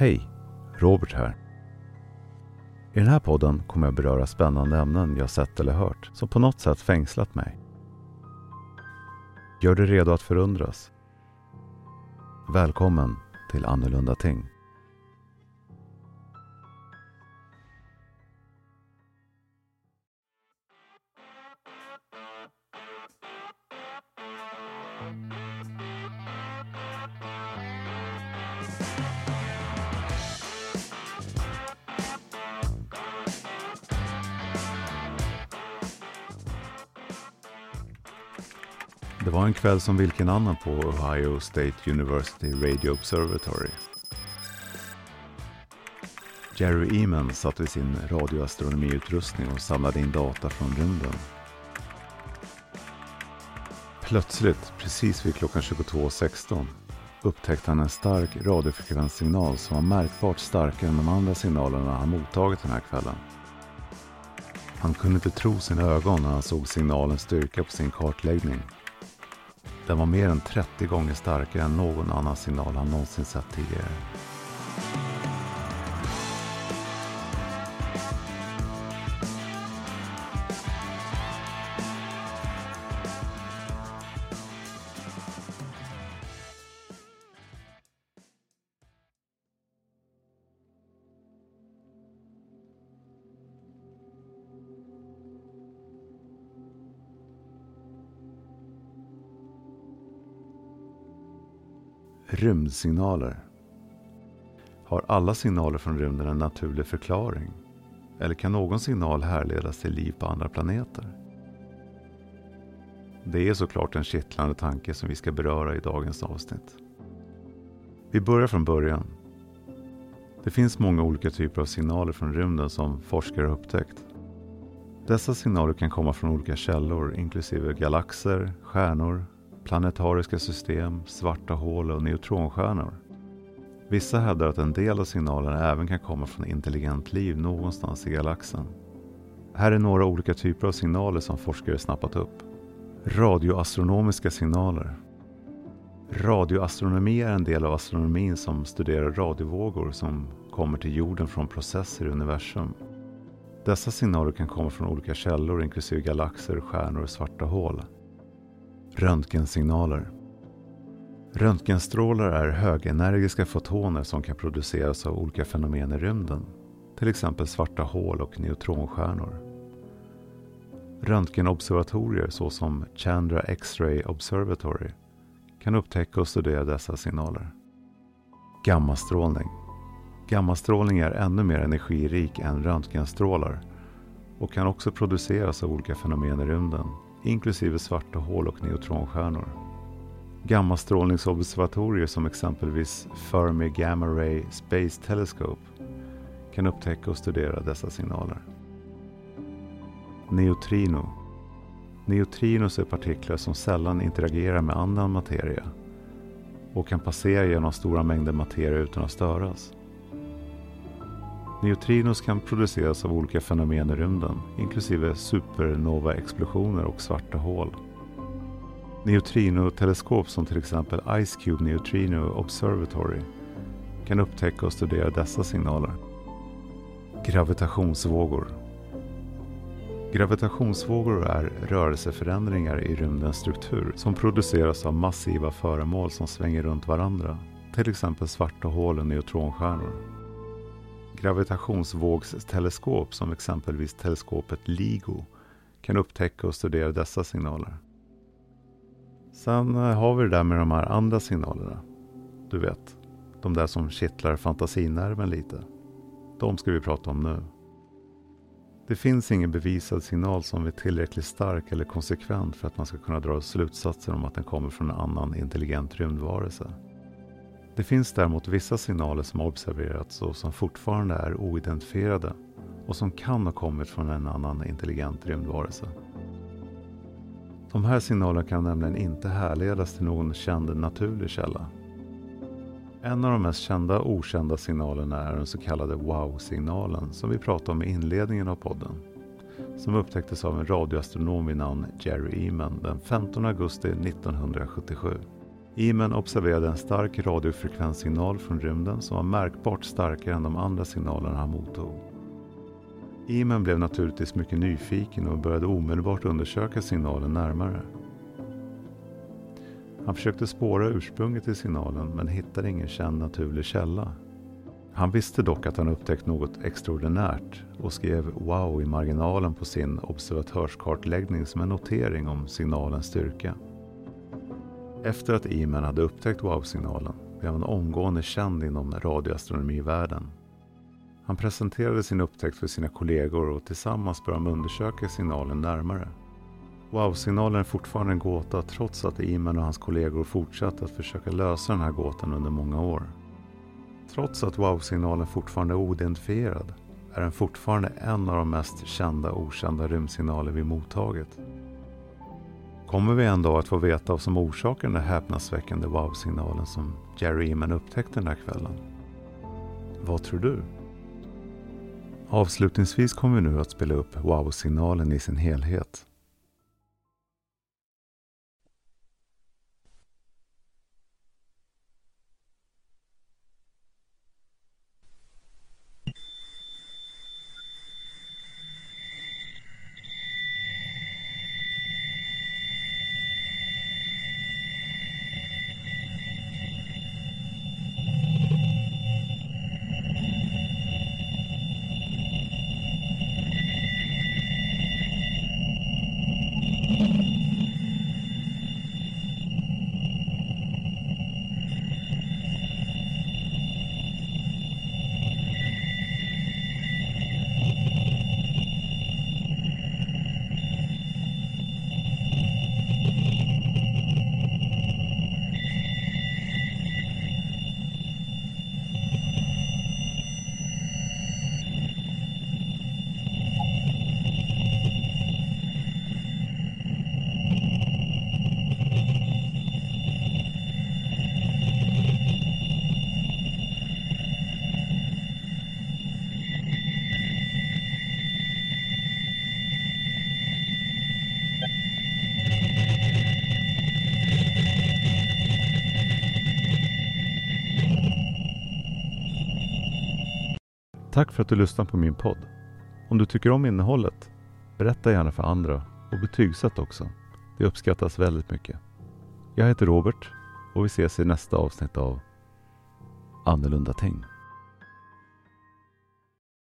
Hej! Robert här. I den här podden kommer jag beröra spännande ämnen jag sett eller hört som på något sätt fängslat mig. Gör dig redo att förundras. Välkommen till Annorlunda Ting. Det var en kväll som vilken annan på Ohio State University Radio Observatory. Jerry Eman satt vid sin radioastronomiutrustning och samlade in data från rymden. Plötsligt, precis vid klockan 22.16, upptäckte han en stark radiofrekvenssignal som var märkbart starkare än de andra signalerna han mottagit den här kvällen. Han kunde inte tro sina ögon när han såg signalens styrka på sin kartläggning. Den var mer än 30 gånger starkare än någon annan signal han någonsin sett tidigare. Rymdsignaler. Har alla signaler från rymden en naturlig förklaring? Eller kan någon signal härledas till liv på andra planeter? Det är såklart en kittlande tanke som vi ska beröra i dagens avsnitt. Vi börjar från början. Det finns många olika typer av signaler från rymden som forskare har upptäckt. Dessa signaler kan komma från olika källor inklusive galaxer, stjärnor, planetariska system, svarta hål och neutronstjärnor. Vissa hävdar att en del av signalerna även kan komma från intelligent liv någonstans i galaxen. Här är några olika typer av signaler som forskare snappat upp. Radioastronomiska signaler. Radioastronomi är en del av astronomin som studerar radiovågor som kommer till jorden från processer i universum. Dessa signaler kan komma från olika källor inklusive galaxer, stjärnor och svarta hål. Röntgensignaler. Röntgenstrålar är högenergiska fotoner som kan produceras av olika fenomen i rymden. Till exempel svarta hål och neutronstjärnor. Röntgenobservatorier såsom Chandra X-ray Observatory kan upptäcka och studera dessa signaler. Gammastrålning. Gammastrålning är ännu mer energirik än röntgenstrålar och kan också produceras av olika fenomen i rymden inklusive svarta hål och neutronstjärnor. Gammastrålningsobservatorier som exempelvis Fermi Gamma Ray Space Telescope kan upptäcka och studera dessa signaler. Neutrino Neutrinos är partiklar som sällan interagerar med annan materia och kan passera genom stora mängder materia utan att störas. Neutrinos kan produceras av olika fenomen i rymden, inklusive supernova-explosioner och svarta hål. Neutrinoteleskop som till exempel Ice Cube Neutrino Observatory kan upptäcka och studera dessa signaler. Gravitationsvågor Gravitationsvågor är rörelseförändringar i rymdens struktur som produceras av massiva föremål som svänger runt varandra, till exempel svarta hål och neutronstjärnor gravitationsvågsteleskop som exempelvis teleskopet LIGO kan upptäcka och studera dessa signaler. Sen eh, har vi det där med de här andra signalerna. Du vet, de där som kittlar fantasinerven lite. De ska vi prata om nu. Det finns ingen bevisad signal som är tillräckligt stark eller konsekvent för att man ska kunna dra slutsatser om att den kommer från en annan intelligent rymdvarelse. Det finns däremot vissa signaler som har observerats och som fortfarande är oidentifierade och som kan ha kommit från en annan intelligent rymdvarelse. De här signalerna kan nämligen inte härledas till någon känd naturlig källa. En av de mest kända okända signalerna är den så kallade wow-signalen som vi pratade om i inledningen av podden. Som upptäcktes av en radioastronom vid namn Jerry Eman den 15 augusti 1977. Eman observerade en stark radiofrekvenssignal från rymden som var märkbart starkare än de andra signalerna han mottog. Eman blev naturligtvis mycket nyfiken och började omedelbart undersöka signalen närmare. Han försökte spåra ursprunget till signalen men hittade ingen känd naturlig källa. Han visste dock att han upptäckt något extraordinärt och skrev ”Wow” i marginalen på sin observatörskartläggning som en notering om signalens styrka. Efter att Eman hade upptäckt wow-signalen blev han omgående känd inom radioastronomivärlden. Han presenterade sin upptäckt för sina kollegor och tillsammans började de undersöka signalen närmare. Wow-signalen är fortfarande en gåta trots att Eman och hans kollegor fortsatt att försöka lösa den här gåtan under många år. Trots att wow-signalen fortfarande är oidentifierad är den fortfarande en av de mest kända okända rymdsignaler vi mottagit. Kommer vi en dag att få veta vad som orsakar den där häpnadsväckande wow-signalen som Jerry Eman upptäckte den där kvällen? Vad tror du? Avslutningsvis kommer vi nu att spela upp wow-signalen i sin helhet. Tack för att du lyssnar på min podd. Om du tycker om innehållet, berätta gärna för andra och betygsätt också. Det uppskattas väldigt mycket. Jag heter Robert och vi ses i nästa avsnitt av Annorlunda Ting.